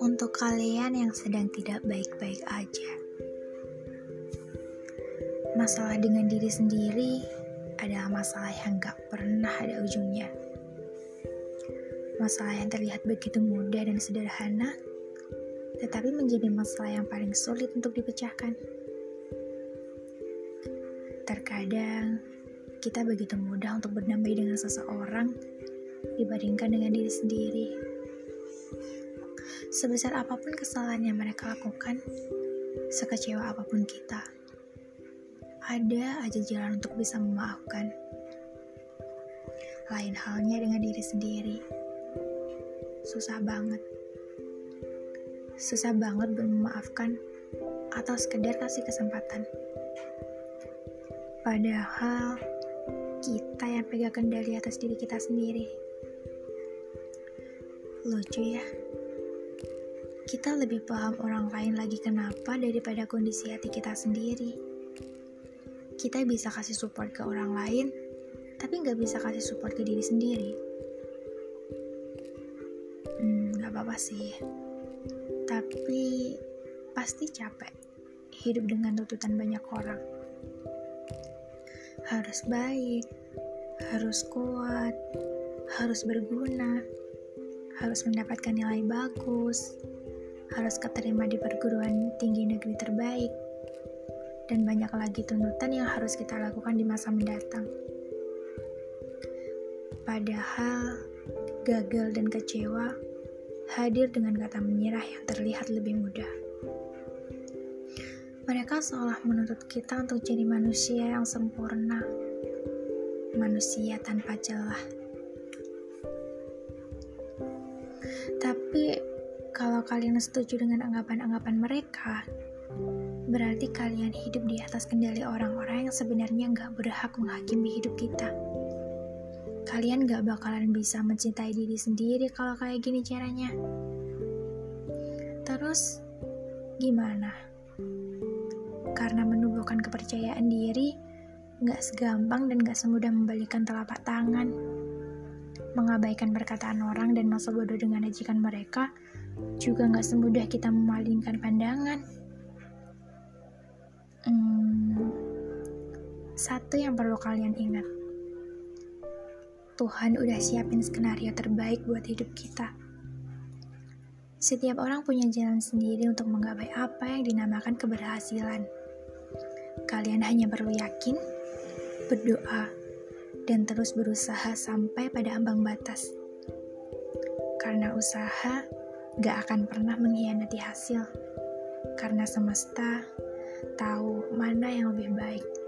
Untuk kalian yang sedang tidak baik-baik aja, masalah dengan diri sendiri adalah masalah yang gak pernah ada ujungnya. Masalah yang terlihat begitu mudah dan sederhana, tetapi menjadi masalah yang paling sulit untuk dipecahkan. Terkadang, kita begitu mudah untuk berdamai dengan seseorang dibandingkan dengan diri sendiri. Sebesar apa pun kesalahan yang mereka lakukan, sekecewa apa pun kita, ada aja jalan untuk bisa memaafkan. Lain halnya dengan diri sendiri. Susah banget. Susah banget memaafkan atau sekedar kasih kesempatan. Padahal kita yang pegang kendali atas diri kita sendiri. Lucu ya. Kita lebih paham orang lain lagi kenapa daripada kondisi hati kita sendiri. Kita bisa kasih support ke orang lain, tapi nggak bisa kasih support ke diri sendiri. Hmm, nggak apa-apa sih. Tapi pasti capek hidup dengan tuntutan banyak orang harus baik, harus kuat, harus berguna, harus mendapatkan nilai bagus, harus keterima di perguruan tinggi negeri terbaik, dan banyak lagi tuntutan yang harus kita lakukan di masa mendatang. Padahal, gagal dan kecewa hadir dengan kata menyerah yang terlihat lebih mudah. Mereka seolah menuntut kita untuk jadi manusia yang sempurna, manusia tanpa celah. Tapi, kalau kalian setuju dengan anggapan-anggapan mereka, berarti kalian hidup di atas kendali orang-orang yang sebenarnya nggak berhak menghakimi hidup kita. Kalian gak bakalan bisa mencintai diri sendiri kalau kayak gini caranya. Terus, gimana? Karena menumbuhkan kepercayaan diri gak segampang dan gak semudah membalikan telapak tangan. Mengabaikan perkataan orang dan masa bodoh dengan ajikan mereka juga gak semudah kita memalingkan pandangan. Hmm, satu yang perlu kalian ingat. Tuhan udah siapin skenario terbaik buat hidup kita. Setiap orang punya jalan sendiri untuk menggapai apa yang dinamakan keberhasilan. Kalian hanya perlu yakin, berdoa, dan terus berusaha sampai pada ambang batas. Karena usaha gak akan pernah mengkhianati hasil. Karena semesta tahu mana yang lebih baik.